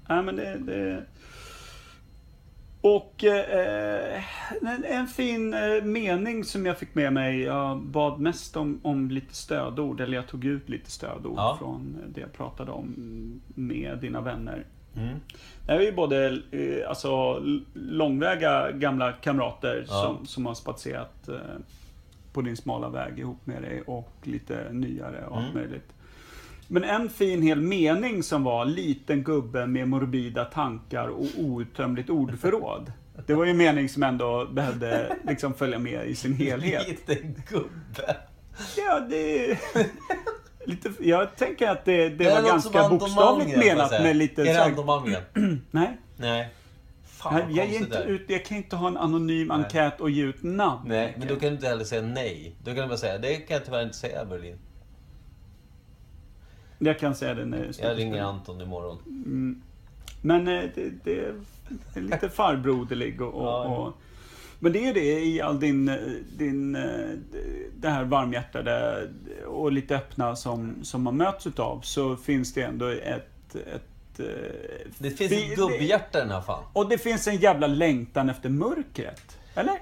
Nej, men det... det... Och eh, en, en fin eh, mening som jag fick med mig. Jag bad mest om, om lite stödord, eller jag tog ut lite stödord Ja. från det jag pratade om med dina vänner. Mm. Det här är ju både eh, alltså, långväga gamla kamrater Ja. som, som har spatserat eh, på din smala väg ihop med dig och lite nyare och allt Mm. möjligt. Men en fin hel mening som var liten gubbe med morbida tankar och outtömligt ordförråd. Det var ju en mening som ändå behövde liksom följa med i sin helhet. Liten gubbe. Ja, det... Lite, jag tänker att det, det Är var ganska bokstavligt menat med lite... Är det Malmgren? Nej. Nej. Fan Jag, jag, inte det ut, jag kan inte ha en anonym enkät och ge ut namn. Nej, men då kan du inte heller säga nej. Då kan du bara säga, det kan jag tyvärr inte säga Berlin. Jag kan säga det när Jag ringer. Anton imorgon. Men eh, det, det är lite farbroderlig och, och, Ja, ja. och... Men det är det i all din, eh, din eh, det här varmhjärtade och lite öppna som, som man möts utav så finns det ändå ett, ett Det finns fi- ett gubbhjärta i den här fan. Och det finns en jävla längtan efter mörkret. Eller?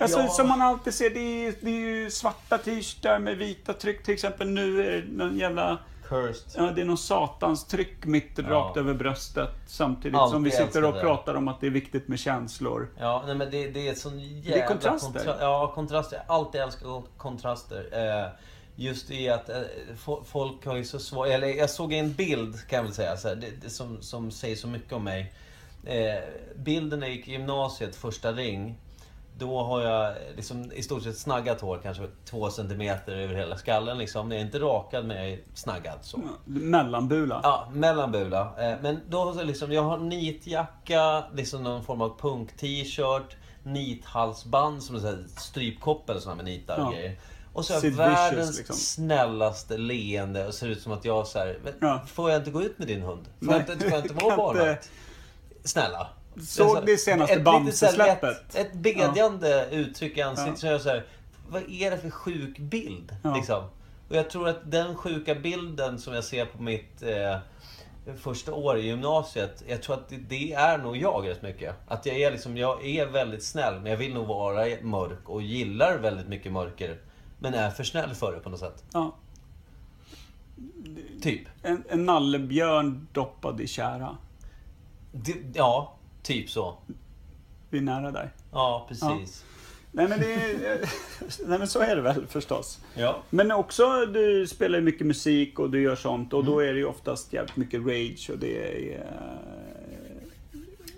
Alltså, Ja. Som man alltid ser, det är, det är ju svarta t-shirtar med vita tryck. Till exempel nu är det någon jävla... Cursed. Ja, det är någon satans tryck mitt rakt över bröstet. Samtidigt Alltid som vi sitter och det. pratar om att det är viktigt med känslor. Ja, nej men det, det är sån jävla... är kontraster. kontra- ja, kontraster. Jag alltid älskat kontraster. Eh, just i att eh, fo- folk har ju så svårt... Eller jag såg en bild kan jag väl säga, så här, det, det, som, som säger så mycket om mig. Eh, bilden när jag gick i gymnasiet, första ring. Då har jag liksom i stort sett snaggat hår, kanske två centimeter över hela skallen liksom. Jag är inte rakad men jag är snaggad så. Mellanbula. Ja, mellanbula. Eh, Men då jag liksom, jag har nitjacka, liksom någon form av punk-t-shirt, nithalsband som här strypkoppel med nitar och Ja. grejer. Och så har jag världens liksom. snällaste leende och ser ut som att jag så här, "Men Ja. Får jag inte gå ut med din hund? Får jag inte, får jag inte vara barnvakt? Snälla. Såg det senaste ett Bamse-släppet? lätt- Ett bedjande uttryck i ansiktet. Ja. Så jag så här, vad är det för sjuk bild? Ja. Liksom. Och jag tror att den sjuka bilden som jag ser på mitt eh, första år i gymnasiet. Jag tror att det, det är nog jag rätt mycket. Att jag är liksom, jag är väldigt snäll men jag vill nog vara mörk och gillar väldigt mycket mörker. Men är för snäll för det på något sätt. Ja. Typ. En, en nallebjörn doppad i kära. Det, ja, typ så. Vi är nära där. Ja, precis. Nej men, det är, nej men så är det väl förstås. Ja. Men också, du spelar ju mycket musik och du gör sånt och Mm. då är det ju oftast jävligt mycket rage och det är...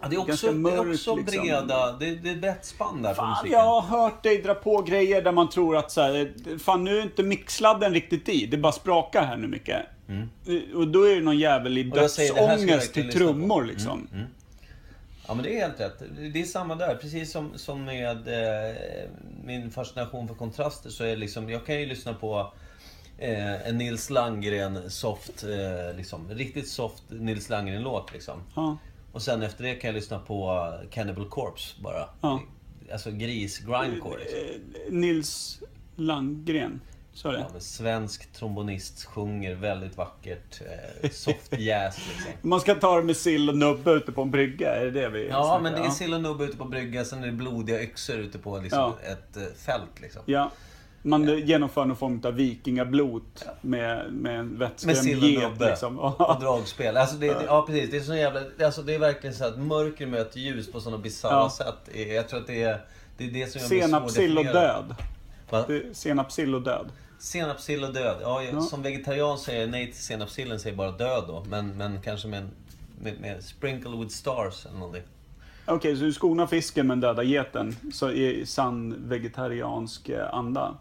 Ja, det är också, det är också liksom. breda, det, det är ett brett spann där på Fan, musiken. jag har hört dig dra på grejer där man tror att så här, fan nu är inte mixladden riktigt i, det bara sprakar här nu mycket. Och då är det någon jävel i Mm. Dödsångest till på. trummor liksom. Mm, mm. Ja men det är helt rätt. Det är samma där. Precis som, som med eh, min fascination för kontraster så är liksom, jag kan ju lyssna på eh, en Nils Landgren soft, eh, liksom, riktigt soft Nils Landgren-låt liksom. Ja. Och sen efter det kan jag lyssna på Cannibal Corpse bara. Ja. Alltså gris, grindcore liksom. Eh, Nils Landgren, sa det? Ja, svensk trombonist sjunger väldigt vackert. Eh, soft jazz liksom. Man ska ta det med sill och nubbe ute på en brygga, är det det vi Ja, snackar? men det är sill och nubbe ute på brygga, sen är det blodiga yxor ute på liksom Ja. ett eh, fält. Liksom. Ja. Man genomför någon form av vikingablot med, med en Med sill och get liksom. och dragspel. Alltså det, det, ja, precis. Det är så jävla... Alltså det är verkligen så att mörker möter ljus på sådana bisarra Ja. sätt. Jag tror att det är det, är det som mig Senap, sill och död. Senap, sill och död. Senap, sill och död. Ja, jag, Ja. Som vegetarian säger jag nej till senapsillen, säger bara död då. Men, men kanske med, en, med, med sprinkle with stars eller någonting. Okej, så du skonar fisken men dödar geten. Så i sann vegetariansk eh, anda.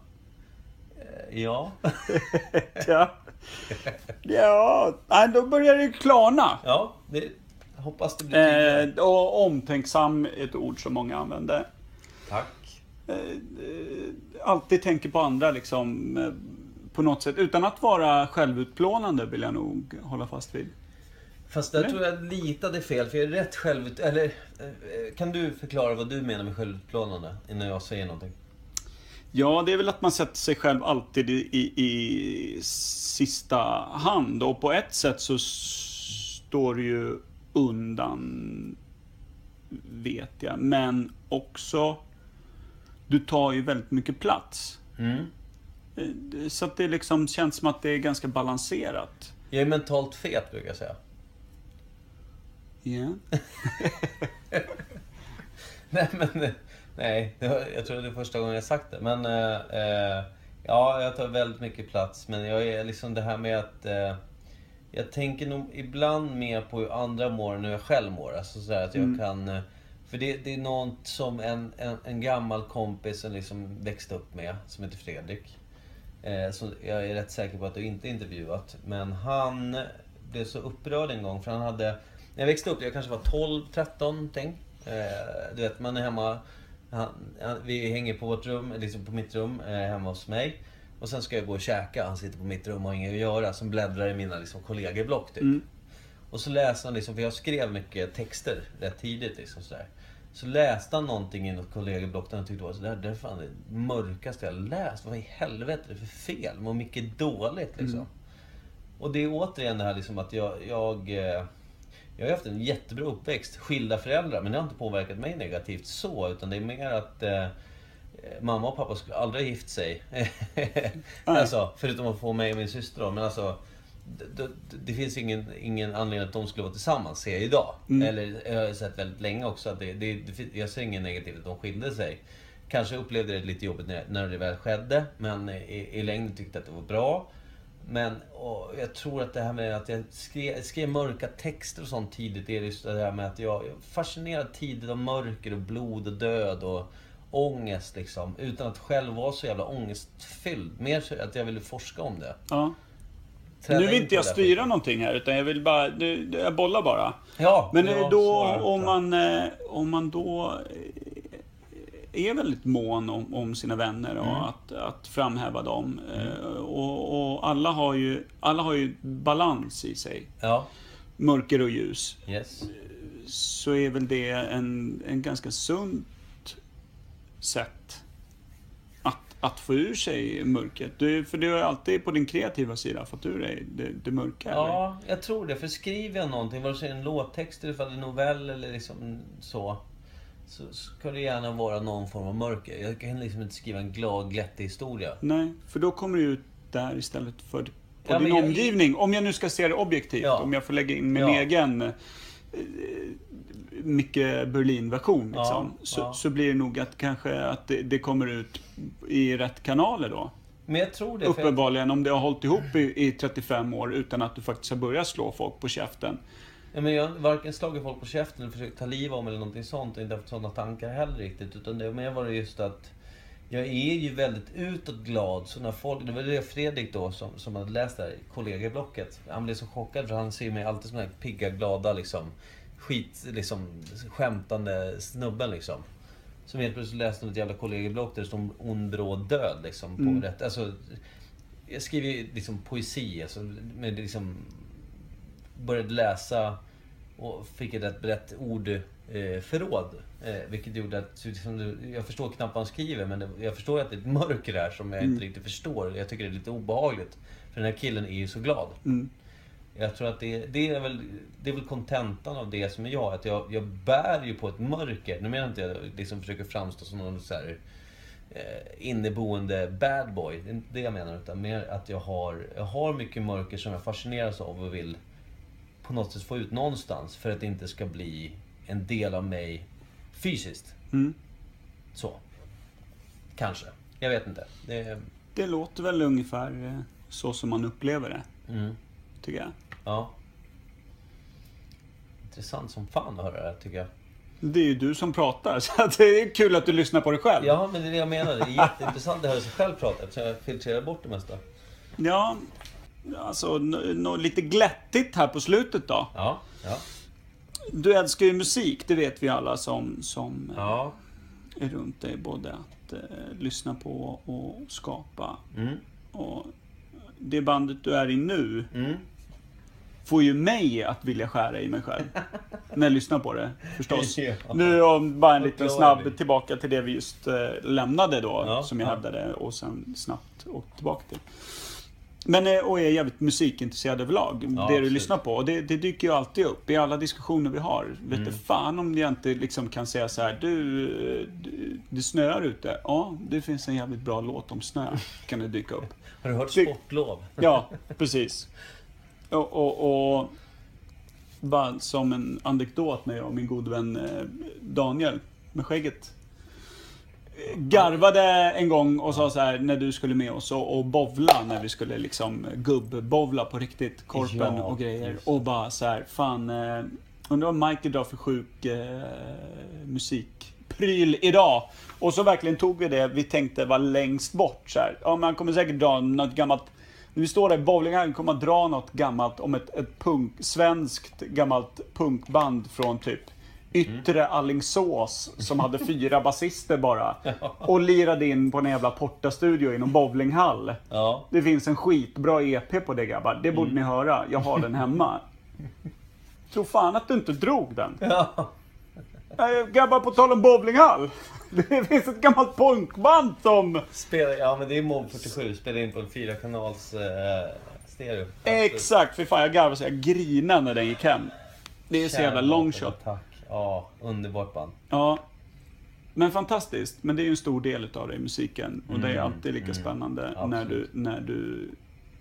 Eh, Ja. Ja. Ja, nej, då börjar det klarna. Ja, det, hoppas det blir tydligare. Eh, och omtänksam är ett ord som många använder. Tack. Eh, alltid tänker på andra liksom. Eh, på något sätt. Utan att vara självutplånande vill jag nog hålla fast vid. Fast där tror jag lite det är fel, för jag är rätt självut... Eller, eh, kan du förklara vad du menar med självutplånande innan jag säger någonting? Ja, det är väl att man sätter sig själv alltid i, i, i sista hand. Och på ett sätt så står det ju undan, vet jag. Men också, du tar ju väldigt mycket plats. Mm. Eh, Så att det liksom känns som att det är ganska balanserat. Jag är mentalt fet, brukar jag säga. Ja. Nej, men... eh, Nej, jag tror det är första gången jag sagt det. Men... Eh, eh, ja, jag tar väldigt mycket plats. Men jag är liksom det här med att... Eh, jag tänker nog ibland mer på hur andra mår än hur jag själv mår. Alltså så här att jag kan... För det, det är något som en, en, en gammal kompis som liksom växte upp med, som heter Fredrik. Eh, som jag är rätt säker på att du inte intervjuat. Men han blev så upprörd en gång för han hade... När jag växte upp, jag kanske var 12, 13 någonting. Eh, du vet, man är hemma. Han, han, vi hänger på vårt rum, liksom på mitt rum, eh, hemma hos mig. Och sen ska jag gå och käka. Han sitter på mitt rum och har inget att göra. Som bläddrar i mina liksom, kollegieblock typ. Mm. Och så läste han liksom, för jag skrev mycket texter rätt tidigt liksom sådär. Så läste han någonting i något kollegieblock där han tyckte var så där, det är fan det mörkaste jag läst. Vad i helvete är det för fel? Mår mycket dåligt liksom. Och det är återigen det här liksom att jag, jag eh, jag har haft en jättebra uppväxt, skilda föräldrar, men det har inte påverkat mig negativt så. Utan det är mer att eh, mamma och pappa skulle aldrig ha gift sig. alltså, förutom att få mig och min syster då. Men alltså, det, finns ingen, ingen anledning att de skulle vara tillsammans, ser jag idag. Eller jag har sett väldigt länge också att det, det, det, jag ser ingen negativt att de skilde sig. Kanske upplevde det lite jobbigt när, när det väl skedde, men i, i längden tyckte att det var bra. Men jag tror att det här med att jag skrev, skrev mörka texter och sånt tidigt, det är just det här med att jag, jag är fascinerad tidigt av mörker och blod och död och ångest liksom. Utan att själv vara så jävla ångestfylld. Mer att jag ville forska om det. ja. Nu vill inte jag styra skiten. någonting här, utan jag vill bara... du- Jag bollar bara. Ja, Men eh, då, om man, eh, om man då eh, är väldigt mån om, om sina vänner och Mm. att, att framhäva dem. eh, Och, och alla, har ju, alla har ju balans i sig. Ja, Mörker och ljus. yes. Så är väl det en, en ganska sunt sätt att, få ur sig mörkret. Du, för du har alltid på din kreativa sida fått ur dig det, det mörka. eller? Ja, jag tror det. För skriver jag någonting, vare sig en låttext eller det är novell eller liksom så. Så ska det gärna vara någon form av mörker. Jag kan liksom inte skriva en glad, glättig historia. Nej, för då kommer du ut där istället för på Ja, din men jag- omgivning. Om jag nu ska se det objektivt, Ja. om jag får lägga in min Ja. egen Micke Berlin-version. Liksom, Ja, så, ja. så blir det nog att kanske att det, det kommer ut i rätt kanaler då. Men jag tror det. För jag, Uppenbarligen, om det har hållit ihop i, i 35 år utan att du faktiskt har börjat slå folk på käften. ja, men jag har varken slagit folk på käften eller försökt ta liv om eller någonting sånt. Inte haft sådana tankar heller riktigt. Utan det mer var det just att jag är ju väldigt utåtglad. Så när folk, det var det Fredrik då som, som hade läst det här i kollegieblocket. Han blev så chockad för han ser mig alltid som den här pigga, glada liksom skit, liksom skämtande snubben liksom. Som helt plötsligt läste något jävla kollegieblock där det stod ond bråd död liksom. På Mm. rätt, alltså, jag skriver ju liksom poesi, alltså, med liksom började läsa och fick ett rätt brett ordförråd. Eh, vilket gjorde att, liksom, jag förstår knappt vad han skriver, men det, jag förstår att det är ett mörker här som jag inte riktigt förstår. Jag tycker det är lite obehagligt. För den här killen är ju så glad. Mm. Jag tror att det, det är väl det är väl kontentan av det som är jag. Att jag, jag bär ju på ett mörker. Nu menar inte jag liksom försöker framstå som någon så här eh, inneboende bad boy. Det är inte det jag menar. Utan mer att jag har, jag har mycket mörker som jag fascineras av och vill på något sätt få ut någonstans. För att det inte ska bli en del av mig fysiskt. Mm. Så. Kanske. Jag vet inte. Det, Det låter väl ungefär eh, så som man upplever det, mm, tycker jag. ja. Intressant som fan att höra det här tycker jag. Det är ju du som pratar, så det är kul att du lyssnar på dig själv. Ja, men det är det jag menar. Det är jätteintressant att höra sig själv prata eftersom jag filtrerar bort det mesta. Ja, alltså n- nå- lite glättigt här på slutet då. Ja, ja, Du älskar ju musik, det vet vi alla som, som eh, ja. är runt dig. Både att eh, lyssna på och skapa. Mm, Och det bandet du är i nu mm. får ju mig att vilja skära i mig själv. när jag lyssnar på det, förstås. Ja. Nu om bara en liten snabb tillbaka till det vi just eh, lämnade då, Ja, som jag ja. hävdade, och sen snabbt åkte tillbaka till. Men, eh, och är jävligt musikintresserad överlag. det du absolut. lyssnar på. Och det, det dyker ju alltid upp i alla diskussioner vi har. Vet Mm. du fan om jag inte liksom kan säga så här, du, du, det snöar ute. Ja, det finns en jävligt bra låt om snö. Kan det dyka upp. Har du hört Det- Sportlov? Ja, precis. Och, och, och bara som en anekdot när jag och min gode vän eh, Daniel med skägget eh, garvade en gång och sa så här när du skulle med oss och, och bovla när vi skulle liksom gubbbovla på riktigt, korpen Ja, och grejer. just. Och bara så här, fan eh, undrar vad Michael drar för sjuk eh, musikpryl idag. Och så verkligen tog vi det vi tänkte var längst bort. Så här. Ja, man kommer säkert dra något gammalt när vi står där i bowlinghallen kommer man dra något gammalt om ett, ett punk, svenskt gammalt punkband från typ Yttre Allingsås som hade fyra basister bara. Och lirade in på en jävla portastudio i någon bowlinghall. Ja. Det finns en skitbra EP på det grabbar. Det borde ni höra. Jag har den hemma. Tror fan att du inte drog den. Ja. Nej, Grabbar, på tal om bowlinghall. Det finns ett gammalt punkband som... Spela, ja men det är Mob 47, spela in på en fyrakanals eh, stereo. Exakt, för fan jag garvade så jag grinade när den gick hem. Det är så jävla long shot. Tack. Ja, underbart band. Ja. Men fantastiskt. Men det är ju en stor del utav det i musiken. Och det är Mm, alltid lika mm, spännande när du, när du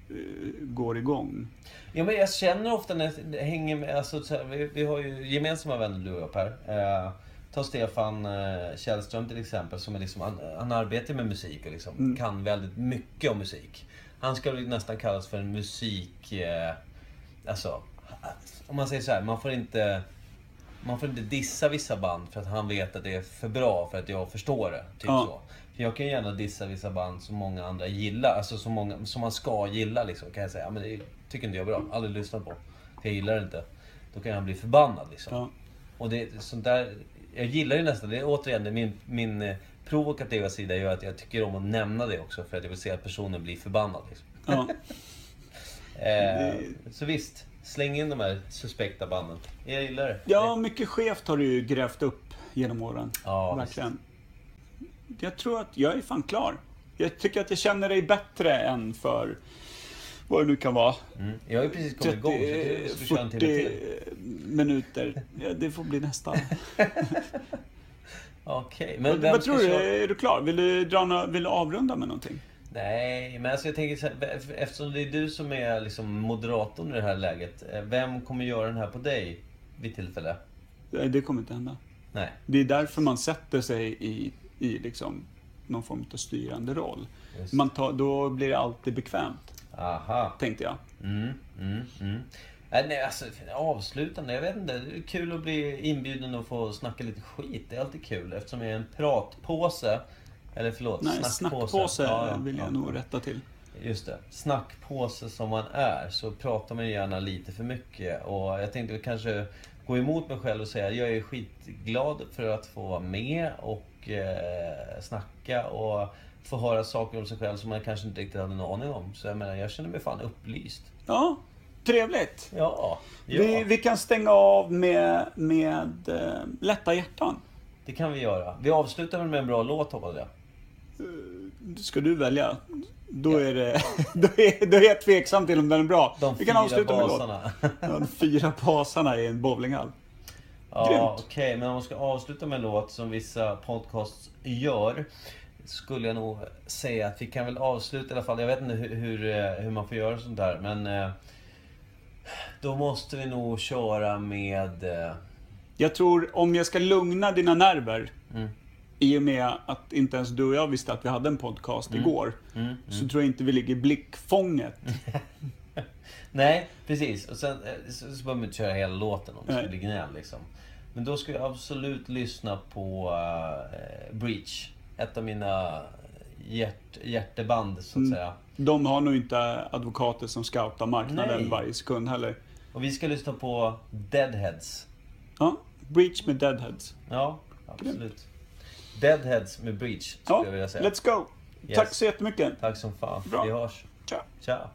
eh, går igång. Ja men jag känner ofta när jag hänger med, alltså vi, vi har ju gemensamma vänner du och jag Per. Eh, ta Stefan eh, Källström till exempel som är liksom, han, han arbetar med musik och liksom Mm. kan väldigt mycket om musik. Han ska väl nästan kallas för en musik... Eh, alltså, om man säger så här, man får inte... Man får inte dissa vissa band för att han vet att det är för bra för att jag förstår det. Typ Ja. så. För jag kan gärna dissa vissa band som många andra gillar. Alltså som, många, som man ska gilla liksom. Kan jag säga. Ja, men det tycker inte jag är bra. Aldrig lyssnat på. För jag gillar det inte. Då kan han bli förbannad liksom. Ja. Och det, sånt där, jag gillar ju nästan, det är återigen det, min, min eh, provokativa sida gör att jag tycker om att nämna det också för att jag vill se att personen blir förbannad. Liksom. Ja. Eh, Så visst, släng in de här suspekta banden. Jag gillar det. ja, mycket skevt har du ju grävt upp genom åren. Ja, Verkligen. Jag tror att jag är fan klar. Jag tycker att jag känner dig bättre än för vad det nu kan vara. Mm. Jag har ju precis kommit igång så jag ska köra en timme 40 till. minuter. Ja, det får bli nästa. Okej, men vem Vad tror du? köra? Är du klar? Vill du, dra vill du avrunda med någonting? Nej, men alltså jag tänker så här, eftersom det är du som är liksom moderatorn i det här läget. eh, Vem kommer göra den här på dig vid tillfälle? Nej, Det kommer inte hända. Nej. Det är därför man sätter sig i, i liksom någon form av styrande roll. Just. Man tar, då blir det alltid bekvämt, Aha. tänkte jag. Mm, mm, mm. Nej, nej, alltså avslutande. Jag vet inte. Det är kul att bli inbjuden och få snacka lite skit. Det är alltid kul eftersom jag är en pratpåse. Eller förlåt, Nej, snackpåse. snackpåse Ja, vill jag ja. nog rätta till. Just det. Snackpåse som man är så pratar man gärna lite för mycket. Och jag tänkte kanske gå emot mig själv och säga jag är skitglad för att få vara med och eh, snacka och få höra saker om sig själv som man kanske inte riktigt hade en aning om. Så jag menar, jag känner mig fan upplyst. Ja, trevligt. Ja, ja. Vi, vi kan stänga av med, med äh, lätta hjärtan. det kan vi göra. Vi avslutar med en bra låt hoppas jag. Ska du välja? Då är, det, då, är, då är jag tveksam till om den är bra. De vi kan avsluta med en låt. basarna. Ja, de fyra basarna i en bowlinghall. Ja, okej. men om man ska avsluta med en låt som vissa podcasts gör. Skulle jag nog säga att vi kan väl avsluta i alla fall. Jag vet inte hur, hur, eh, hur man får göra sånt där. Men eh, då måste vi nog köra med... eh, Jag tror, om jag ska lugna dina nerver, Mm. I och med att inte ens du och jag visste att vi hade en podcast igår, Mm, så tror jag inte vi ligger i blickfånget. Nej, precis. Och sen eh, så, så behöver man inte köra hela låten om det skulle bli gnäll liksom. Men då ska jag absolut lyssna på eh, Breach. Ett av mina hjärt, hjärteband, så att Mm. säga. De har nog inte advokater som scoutar marknaden Nej. varje sekund heller. Och vi ska lyssna på Deadheads. Ja, Breach med Deadheads. Ja, absolut. Deadheads med Breach, skulle Ja, jag vilja säga. let's go! Yes. Tack så jättemycket. Tack som fan. Bra. Vi hörs. Ciao. Ciao.